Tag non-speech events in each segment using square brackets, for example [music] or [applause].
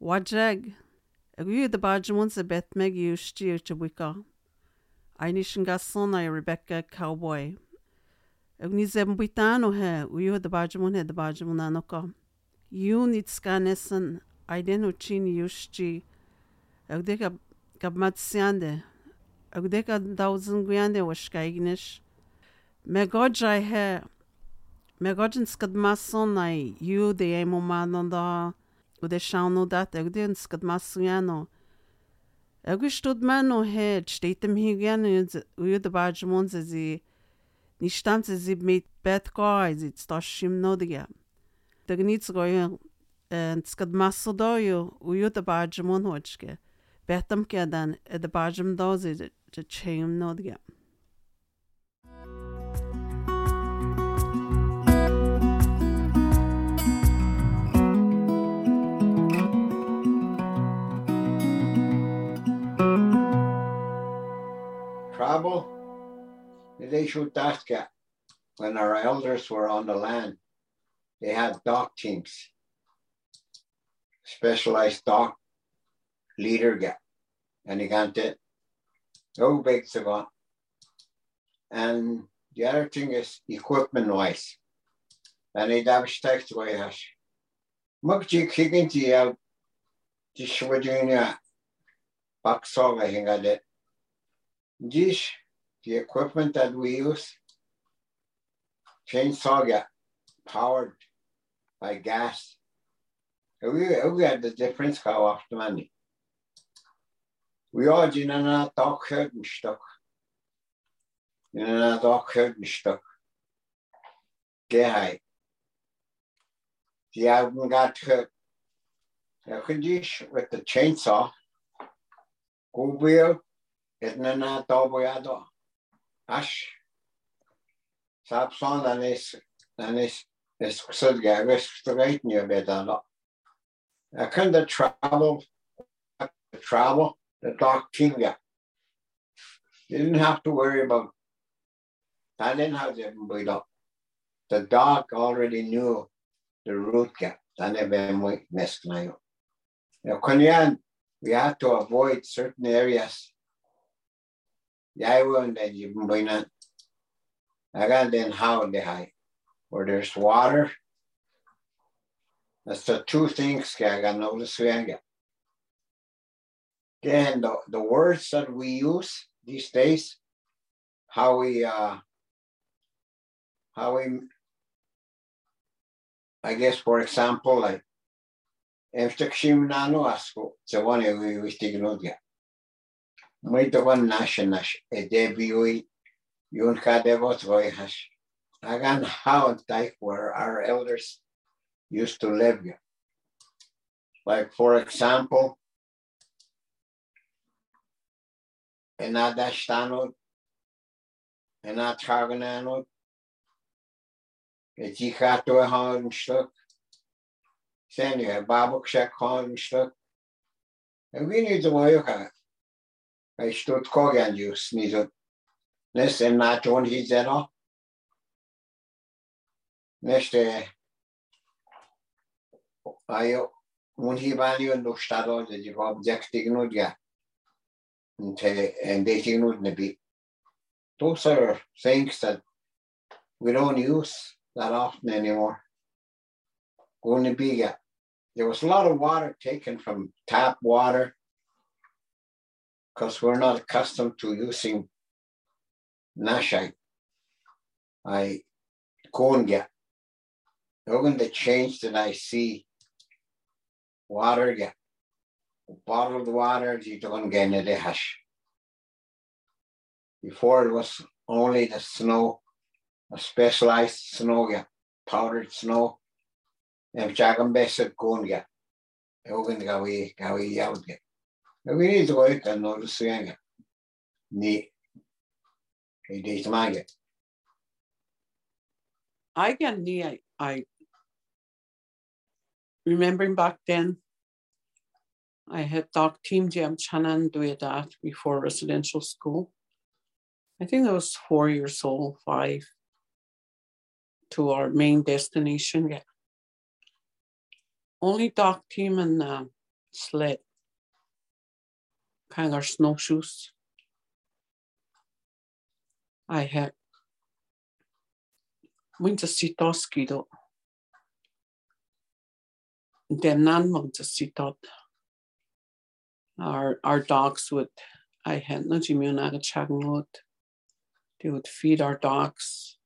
Wajeg, a gu the badgemons a bet usti to wika. Ainishin gason I Rebecca Cowboy. Ag ní he uú de badgemon he de badgemon anoka. Ú nit scanesan den o chin usti. Ag de gab mat siande. Ag de ka dausen guiande Waskaganish. Me he me I you de emo manon da u de shauno dat ag de skad masuano. Agus stud man no head steht dem hi gerne u de badgemon ze zi Ní stam ze zi mé bet gáid it tá sim nódige. De ní go skad masdóú uú a Travel, they ask when our elders were on the land, they had dog teams, specialized dock leader get, and he got it. No big to And the other thing is equipment wise. And it have text way has. Mugji kicking to uh, you the Shwajunia back song I think I did. This the equipment that we use chainsaw get powered by gas. We, we had the difference how often money. We all in an dog herd and stuck. In an dog herd and stuck. Gehai. The album got hurt. I could use with the chainsaw. Go wheel. It's not a dog Ash Sapson dan is dan is is sulga restaurant near bedala. I can the travel the travel the dock tinga. You didn't have to worry about I didn't have to build up. The dog already knew the route gap. Then we missed now. Now, we had to avoid certain areas. I wouldn't even bring that Aga den high, where there's water. That's the two things I got notice Again, the, the words that we use these days, how we uh how we I guess for example like Emstakshim nano asko, sa one we wish to know. May to one national e debiui Yun Kadevot Voihash. Agan how type where our elders used to live. Like for example, Enadashtanot, Enatragananot, Etichato Hanstuk, Sen you have Babuk Shek Hanstuk. And we need to work. I stood Kogan use, Nizot. Nes en na John hi zero. Neste ayo un ignud ya. Nte and they ignud nebi. Those are things that we don't use that often anymore. Going to be. There was a lot of water taken from tap water because we're not accustomed to using nashai. I konga. Ogan the change that I see water get bottled water you don't get in the hash. Before it was only the snow, a specialized snow yeah, powdered snow. And Jagam Bessa Konga. Ogan gawi gawi yaud. We need to work and notice the Ni Hey, Dave Tamaga. I get I, I remembering back then, I had dog team jam chanan do that before residential school. I think I was four years old, five, to our main destination. Yeah. Only dog team and uh, sled, kind of snowshoes. I had winter sitoski do. Den nan winter sitot. Our our dogs would I had no Jimmy would they would feed our dogs.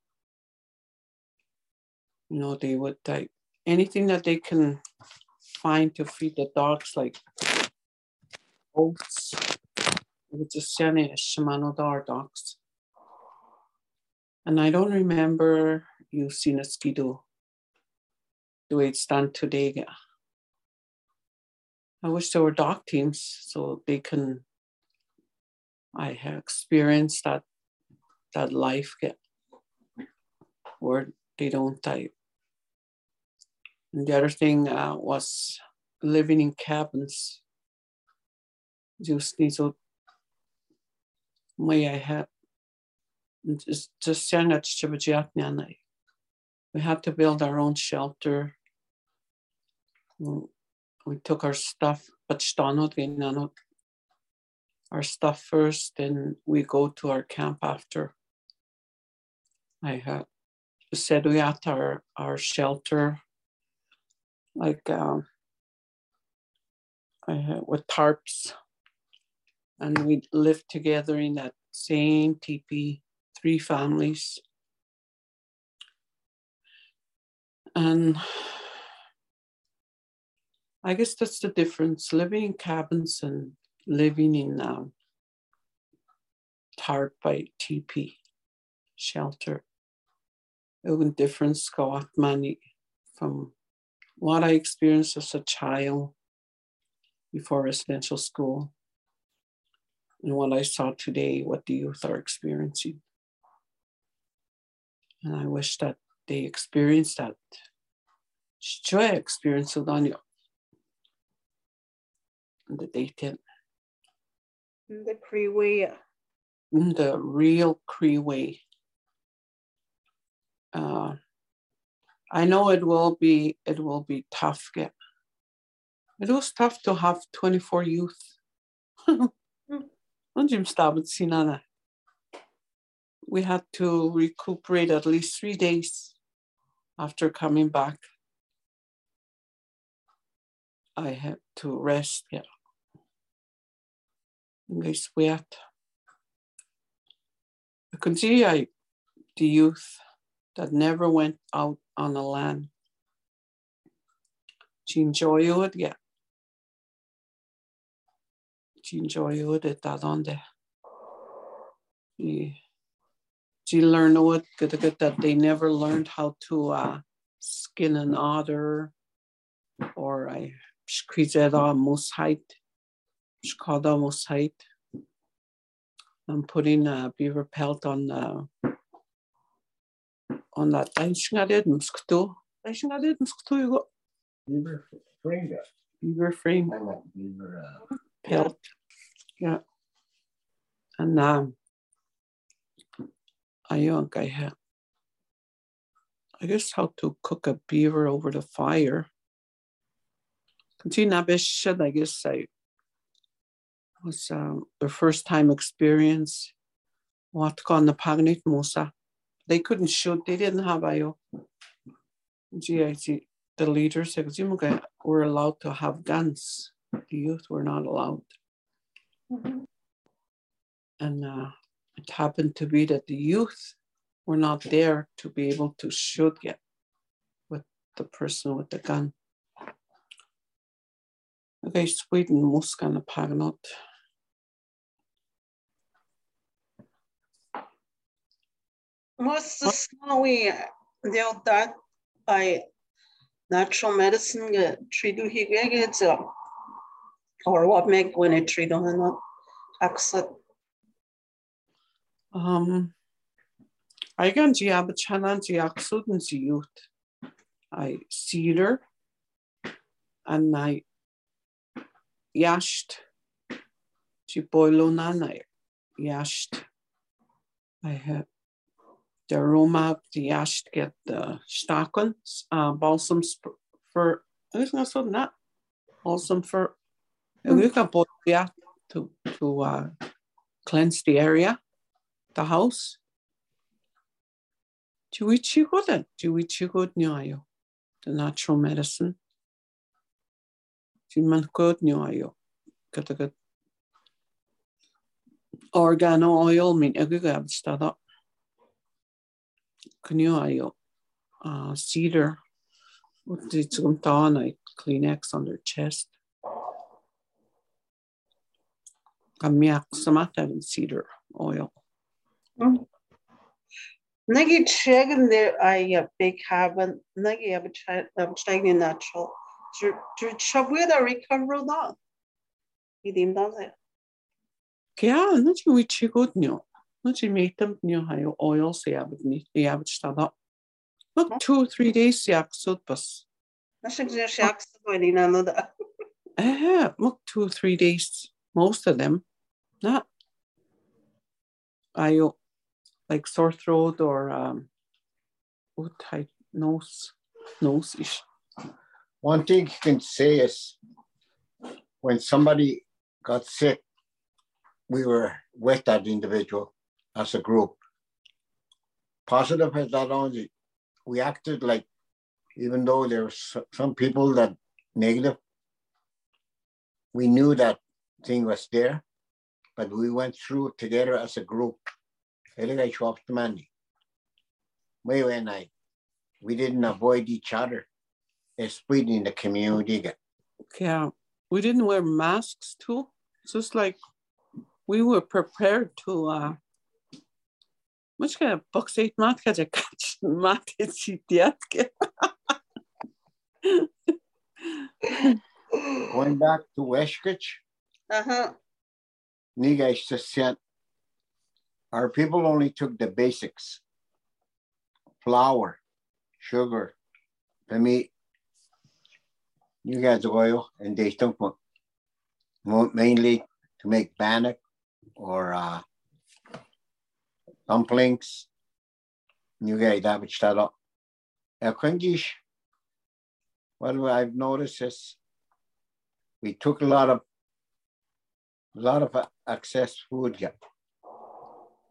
You know, they would like anything that they can find to feed the dogs, like oats. It Shimano dogs. And I don't remember you seeing a Ski-Doo the way it's done today. I wish there were dog teams so they can I have experienced that that life get where they don't die. And the other thing uh, was living in cabins. Just I we had to build our own shelter. We took our stuff, but our stuff first, then we go to our camp after. I had said we at our, our shelter, like um, I had, with tarps, and we lived together in that same teepee, three families. And I guess that's the difference living in cabins and living in um, tarp by teepee shelter. a difference got money from what I experienced as a child before residential school and what I saw today, what the youth are experiencing. And I wish that they experienced that. Joy experience of Daniel. And that they didn't. The Cree way. The real Cree way. Uh, I know it will be it will be tough. Get it was tough to have 24 youth. [laughs] we had to recuperate at least three days after coming back. I had to rest. Yeah this weird. I can see I, the youth that never went out on the land. She enjoyed it, yeah. She enjoyed it that on there. She, she learned what good, good that they never learned how to uh, skin an otter or I squeeze it on moose height called almost height. I'm putting a beaver pelt on the on that. Einschneidet mosquito. Einschneidet mosquito you got. Beaver frame. Beaver frame. Beaver uh, pelt. Yeah. And um, I think I have. I guess how to cook a beaver over the fire. Continue, I guess I was um, their first time experience. What on the Pagnit Musa. They couldn't shoot, they didn't have IO. GIC, the leaders were allowed to have guns. The youth were not allowed. Mm-hmm. And uh, it happened to be that the youth were not there to be able to shoot yet with the person with the gun. Okay, Sweden muskan pagnot. Most of snowy they'll that by natural medicine get treated here or what make treat on not. Um I can see a accent see youth. I cedar and I yasht. She boilo na yasht. I have the aroma the ash get the staken uh, balsams for I was not so that balsam for And we got both yeah to to uh, cleanse the area, the house. Juichi good, Juichi good nyayo, the natural medicine. Jiman good nyayo, got good organo oil min agugab stada. Kunyayo, cedar. What did some night Kleenex on their chest. Kamiak samata and cedar oil. Hmm. Nagi chegin there I uh, big haven nagi abstaining natural. Chabwida recover that. Idim does it. Kea, na ti wy ti god nio. Na ti meitam nio hai oil se abad ni, i abad stada. Look, two or three days yak sud bus. Na sig siya siya sa pwede na no da. Eh, look, two or three days, most of them. Not. I like sore throat or um, type nose, nose ish. One thing you can say is when somebody got sick, we were with that individual as a group. Positive as that only, we acted like, even though there were some people that negative, we knew that thing was there, but we went through together as a group. Way when I, we didn't avoid each other, especially in the community. Yeah, we didn't wear masks too. It's just like we were prepared to uh much kind of box eight mat kaja catch mat [laughs] si diatke. Going back to Uh-huh. Niga just said, our people only took the basics. Flour, sugar, the meat, you guys oil, and they took mainly to make bannock or uh, dumplings. You guys that which that up. What I've noticed is we took a lot of lot of uh, excess food. Yeah.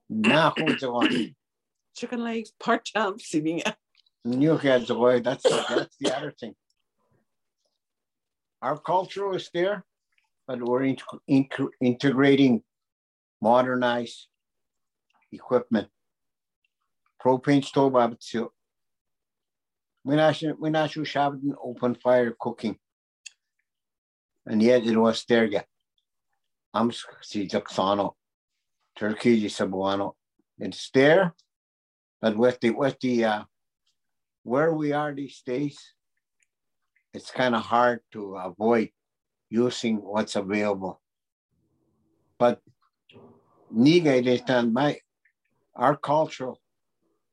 Now? [coughs] Chicken legs, part chops, sitting New kids away. That's that's the other thing. Our culture is there, but we're in, in, integrating modernized equipment. Propane stove we're not we're not sure open fire cooking. And yet it was there yet. I'm see Jacksano, Turkey Sabuano. It's there, but with the with the uh where we are these days, it's kind of hard to avoid using what's available. But Niga my our cultural,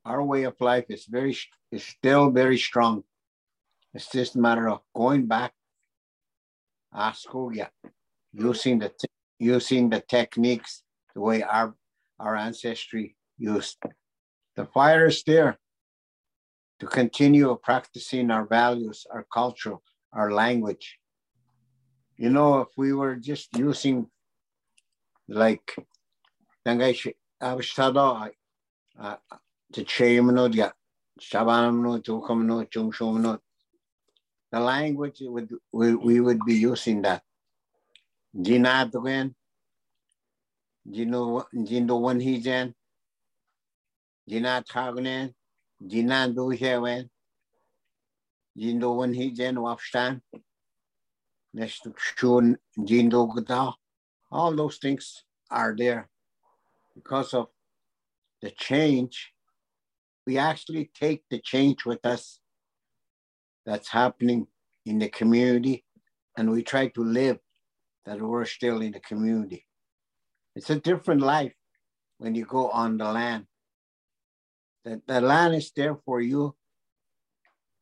our way of life is very is still very strong. It's just a matter of going back, Askuya, using the using the techniques the way our our ancestry used. The fire is there to continue practicing our values, our culture, our language. You know, if we were just using like to Chamano, uh, uh, the the language would we, we would be using that. Jinadwen, Jino Jindo one Hijan, Jinat Hagnen, Jinan do Hewen, Jindo one Hijan Wafstan, next to Shun Jindo Gada, all those things are there because of the change. We actually take the change with us that's happening in the community and we try to live that we're still in the community. It's a different life when you go on the land. The, the land is there for you.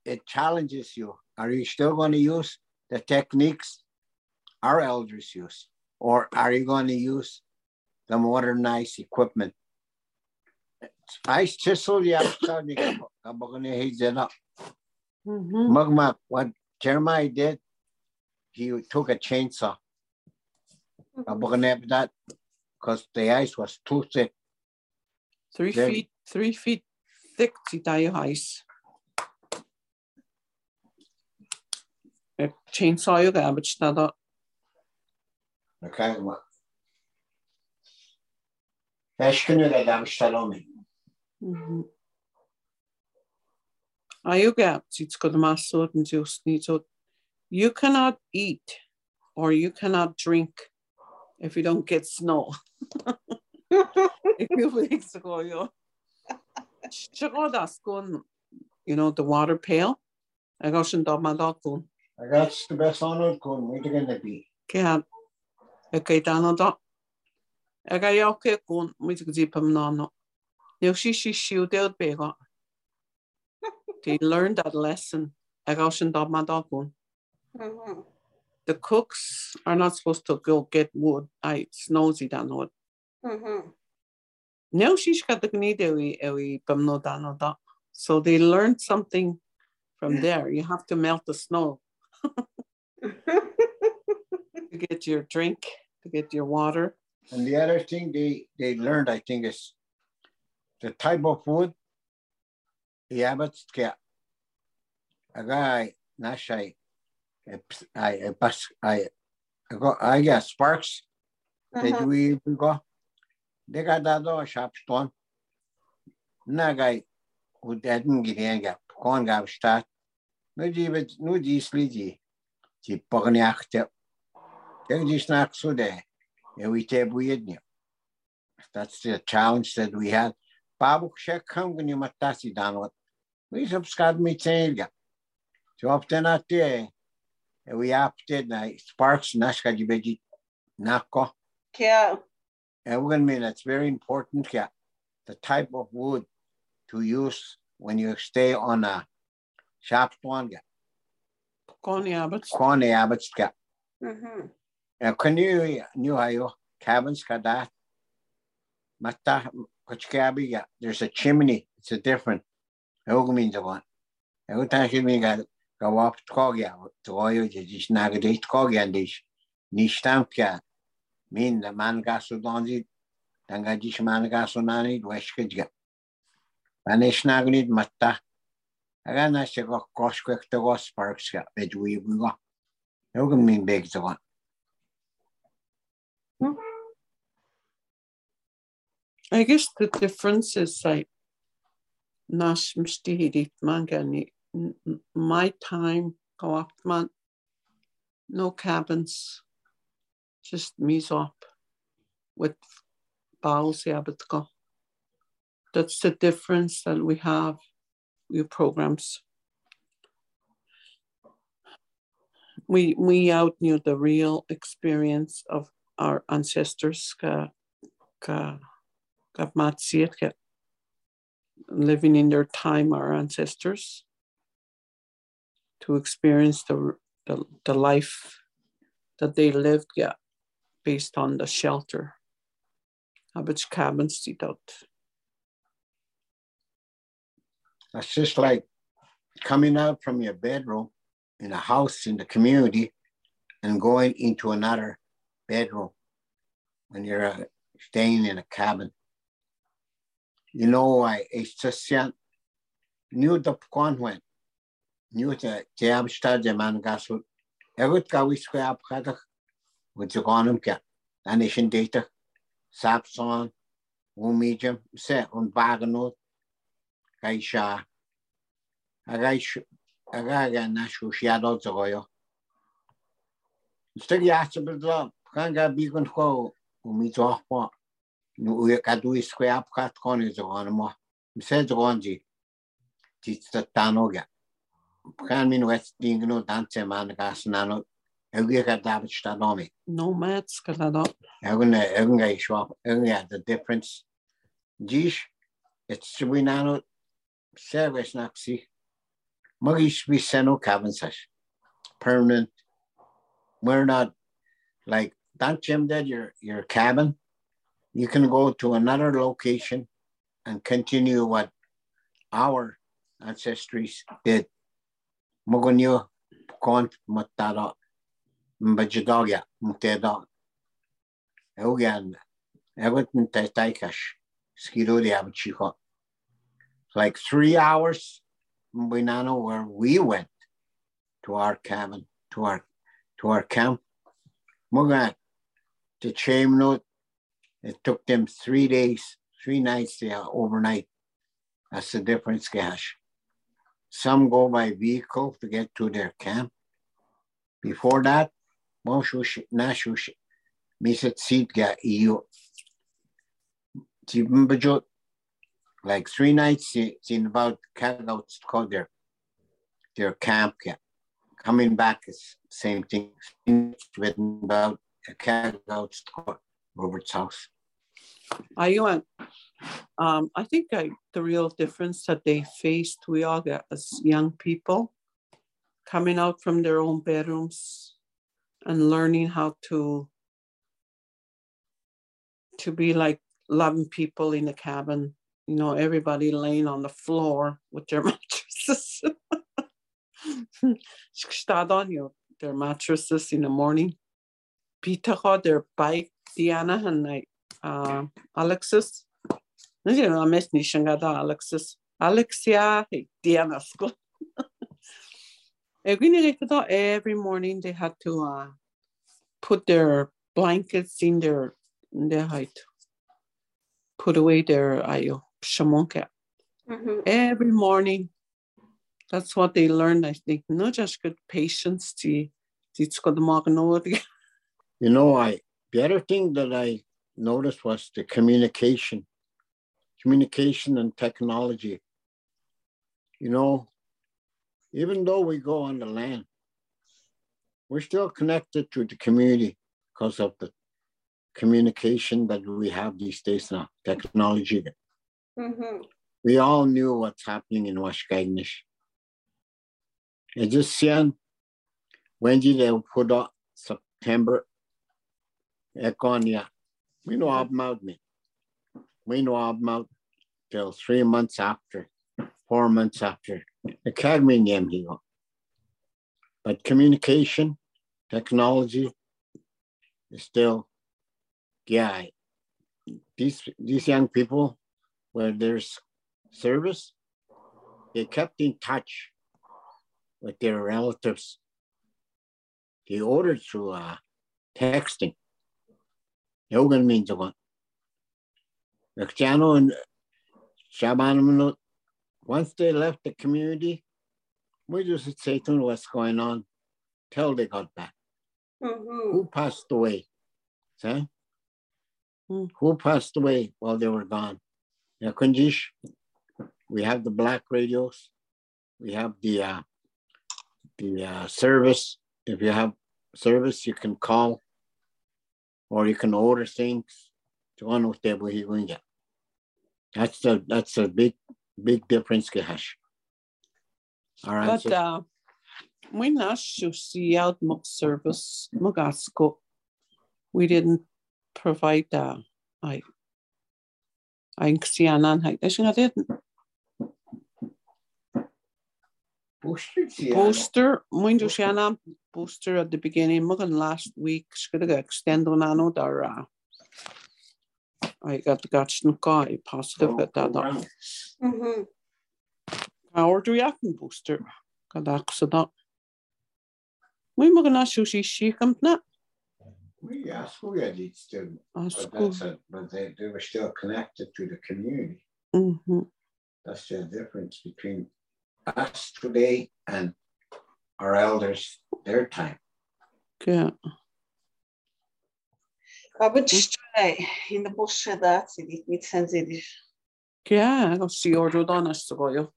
It challenges you. Are you still going to use the techniques our elders use? Or are you going to use the modernized equipment? Ice chisel ya mm-hmm. Magma, what Jeremiah did, he took a chainsaw I'm gonna that because the ice was too thick. Three feet, three feet thick si tayo ice. Eh, Chainsaw yung garbage na do. Okay, what? Eş günü de demiş Salome. Ayaw gab, si ko na and so you cannot eat or you cannot drink if you don't get snow. If you weeks ago, yo. Tsaka das kun, you know, the water pail. I go sin dog my dog kun. I got the best on it going, we're gonna be. Kaya, e kay dano do. E ga yaw ke kun, mi tig di pam no no. Yo shi shi shiu deod be go. They learned that lesson. I go sin dog my dog kun. The cooks are not supposed to go get wood. I snowy dan wood. Mhm. No, she's got the gni ewi ewi pam no dano do. So they learned something from there. You have to melt the snow [laughs] to get your drink, to get your water. And the other thing they, they learned, I think, is the type of wood. Yeah, but get a guy, Nashai, I, bus, I, I got, I got sparks. Mhm. do we go. They got that door shop stone. Guy who didn't get in gap, con gap start. No, but no, these lady, the pogniachte. They just not so there. And we take weird. That's the challenge that we had. Babu check come when you matasi down what we subscribe me change. So often there, and we opted na sparks nashka jibeji nako. Kaya. And we're gonna mean it's very important yeah, the type of wood to use when you stay on a shop one yeah. Connie Abbott's. Kwane abbots yeah. Mhm. And can you knew how you cabins got that? Mata Kochkabi, yeah, there's a chimney. It's a different. Who means the one? Every time you mean got go up to Kogia, to oil, you just navigate Kogia and dish. Nishtamka mean the man gas with Donzi, then got dish man gas on any Weshkidga. And they snaggled Mata. I guess the difference is like Nash Mstihidit Mangani. My time go up man. No cabins. Just up with bowels but. That's the difference that we have with programs. We we out knew the real experience of our ancestors ka ka living in their time our ancestors to experience the the, the life that they lived yeah based on the shelter habits cabins sit out That's just like coming out from your bedroom in a house in the community and going into another bedroom when you're uh, staying in a cabin. You know I, It's just yeah, new the 뉴제 제압스타제만 가서 에긋 가위스케 앞가다 우즈고놈께 나네신 데이터 삽선 우미점 세 온바그노 가이샤 아가이슈 아가가 나슈시아도 저거요 스테기 아스블도 강가 비군 호 우미조 호 우에 가두이스케 앞가트 코니 저거놈 세 저건지 지스타노게 kan min west ding no dance man gas nano Egia ka dapat sta nomi. nomads kalado ga shop egun ya the difference. Jish it's we nano service naxi. Magish we seno cabin sash. Permanent. We're not like that Jim did your your cabin. You can go to another location and continue what our ancestries did. Mogonyo kon matara mbajidogya muteda Eugan, Everton Taitaikash, Ski-Doo de Like three hours from Winano where we went to our cabin, to our to our camp. Mugan to Chamnut. It took them three days, three nights there overnight. That's the difference, Gash. Some go by vehicle to get to their camp. Before that, Moshush, Miset Sitga EU. Like three nights It's in about called their their camp. Coming back is same thing. Written about a Kagouts Robert's house. I went. Um, I think I, the real difference that they faced, we all get as young people coming out from their own bedrooms and learning how to to be like loving people in the cabin. You know, everybody laying on the floor with their [laughs] mattresses. Start on you their mattresses in the morning. Peter their bike, Diana and like uh, Alexis. You know, I miss Nishangada Alexis. Alexia, Diana school. Every morning they had to uh, put their blankets in their in their height, put away their ayo shamonka. Mhm. Every morning, that's what they learned. I think not just good patience. The it's got the You know, I the other thing that I noticed was the communication, communication and technology. You know, even though we go on the land, we're still connected to the community because of the communication that we have these days now, technology. Mhm. We all knew what's happening in Waskaganish. And just seeing when did they put out September Econia. We know about me. We know about till three months after, four months after. Academy name here. But communication, technology is still, yeah. These these young people, where there's service, they kept in touch with their relatives. They ordered through uh, texting. Yogan means the one. Cristiano and Shaban, once they left the community, we just say to them what's going on till they got back. Mhm. Who passed away? See? Hmm. Who passed away while they were gone? Yeah, Kunjish, we have the black radios. We have the uh, the uh, service. If you have service, you can call or you can order things to on with them he will get. That's the that's a big big difference, Gash. All right. But so- uh, we not should see out mo service mogasco. We didn't provide uh, I I sianan hai. Is nga dit Booster, see, uh, booster muindu sianan booster at the beginning mo last week should have extend on ano dar I got got guy positive at that. Wow. Mhm. Our do you booster? Kadak sa da. Muy mo na sushi shikam na. We asked we had it still, but Asco. that's it. But they, they were still connected to the community. Mhm. That's the difference between us today and our elders their time. Yeah. In the bullshit that it mit sensitive. Yeah, go see order on us to go.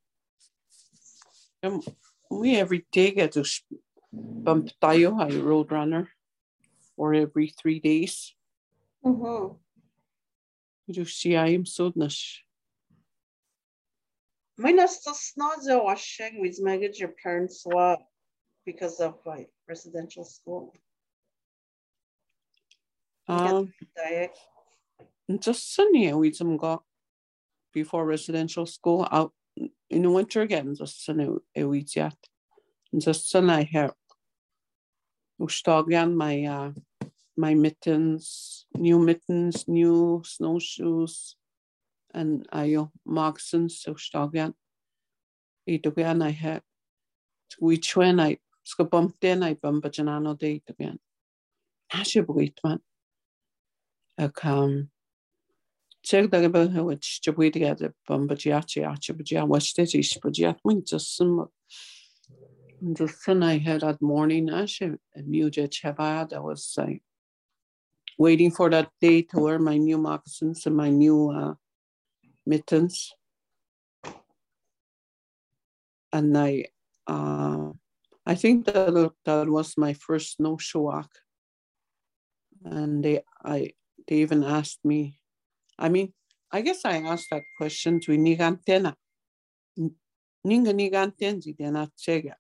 We every day get to bump tayo high road runner or every three days. Mhm. You see I am so nice. Minus the snazzo washing with your parents because of like residential school. Um, Diet. just sunny we some got before residential school out in the winter again just sunny a week yet just sun I have Ustagan my uh my mittens, new mittens, new snowshoes, and ayo moccasins so stagan. I had we chwen I skabum den I bumba janano de dogan. Hashe bwit man. Ac um Teg dag ba hewit jabwyd i edrych bumba jiachi achi bajia wested is bajiat mwyn just some the sun I had that morning, Ashe, Muja Chabad, I was like, waiting for that day to wear my new moccasins and my new uh, mittens. And I, uh, I think that that was my first snowshoe walk. And they, I, they even asked me. I mean, I guess I asked that question to Nigantena. Ninga Nigantenzi, they're not chega.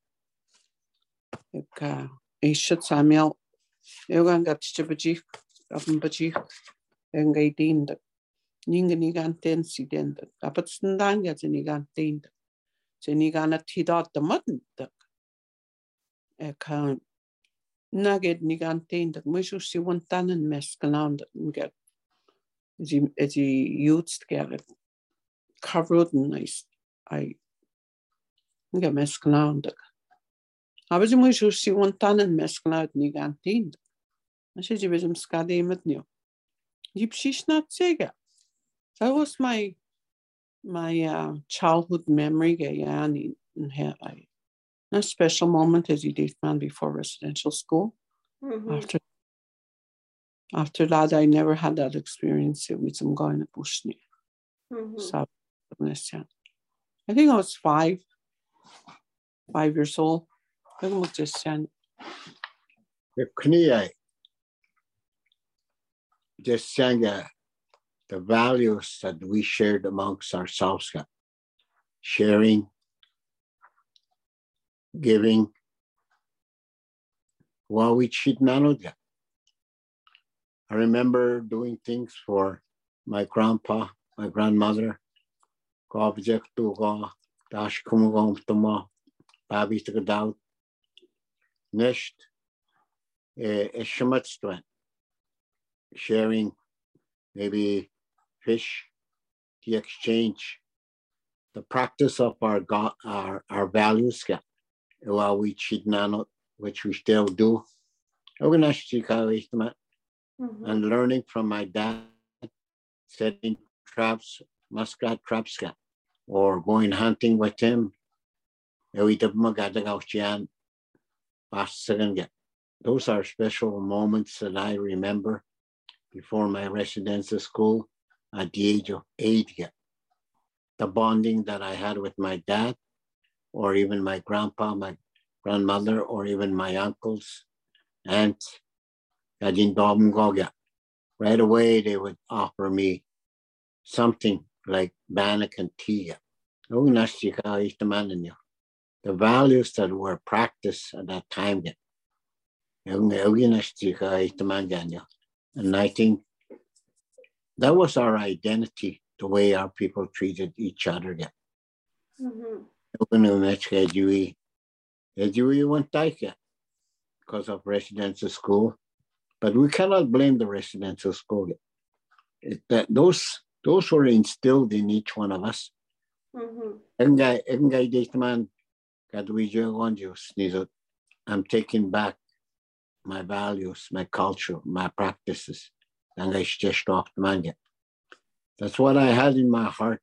Eka, eisiau Samuel. Eu gan gatsi bajik, apun bajik, engai dinda. Ninga ni gan ten si dinda. Apat sendanga ni gan dinda. Se ni gan atidot da matnda. Eka, naged ni gan dinda. Mwishu si wantanen mes gananda. Ngat, as he used get covered and nice. I, ngat mes gananda. Aber mu si an tannen mesklaut ní an tí. sé je bis skadé met nu. Jeep si na sega. That was my my uh, childhood memory ge an in here I a special moment as you did man before residential school. Mm -hmm. After after that I never had that experience with some guy in a bushni. Mm -hmm. So I think I was five, five years old. Pag mo yan. Kniye, just saying uh, the values that we shared amongst ourselves, sharing, giving, of that. I remember doing things for my grandpa, my grandmother, sharing maybe fish, the exchange, the practice of our God, our, our values, we cheat nano, which we still do. Mhm. And learning from my dad, setting traps, muskrat traps, or going hunting with him. Those are special moments that I remember before my residential school at the age of eight. The bonding that I had with my dad, or even my grandpa, my grandmother, or even my uncles, aunts, right away they would offer me something like bannock and tea the values that were practiced at that time. And I think that was our identity, the way our people treated each other. Mm-hmm. Mhm. because of residential school, but we cannot blame the residential school. It, that those those were instilled in each one of us. Mhm. I'm taking back my values, my culture, my practices. That's what I had in my heart.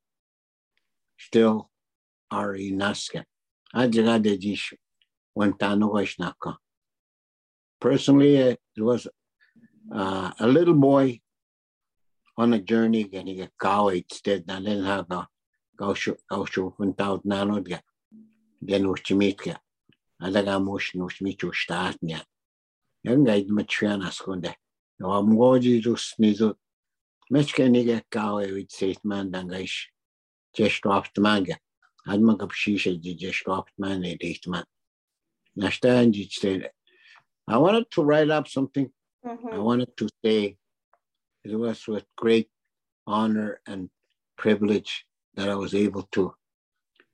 still are in us. Ajaga de jish. Wantano naka. Personally, it was uh, a little boy on a journey getting a cow instead, and then have a gausú nánod ge den útimít ge a le ga mú útimít ú stát ne. Jan gaid mat trean as chun de am goji just nizo. Mech ke nige gawe with seit man dangaish. Just off the manga. Had man ji just off man e date man. Nashtan ji said. I wanted to write up something. I Mhm. wanted to say it was with great honor and privilege that I was able to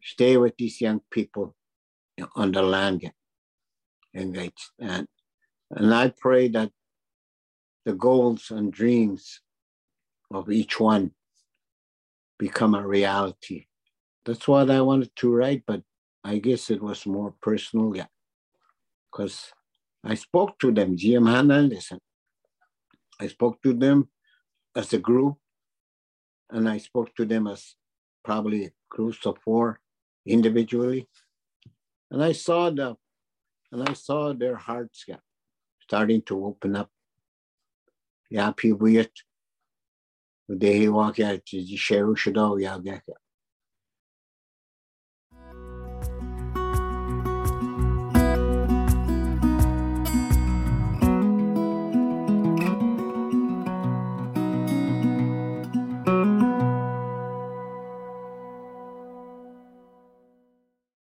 stay with these young people on the land engaged. And, and I pray that the goals and dreams of each one become a reality. That's what I wanted to write, but I guess it was more personal, yeah. Because I spoke to them, GM Hernandez, and I spoke to them as a group, and I spoke to them as probably groups of four individually. And I saw the and I saw their hearts yeah, starting to open up. Yeah, people yet. They walk out to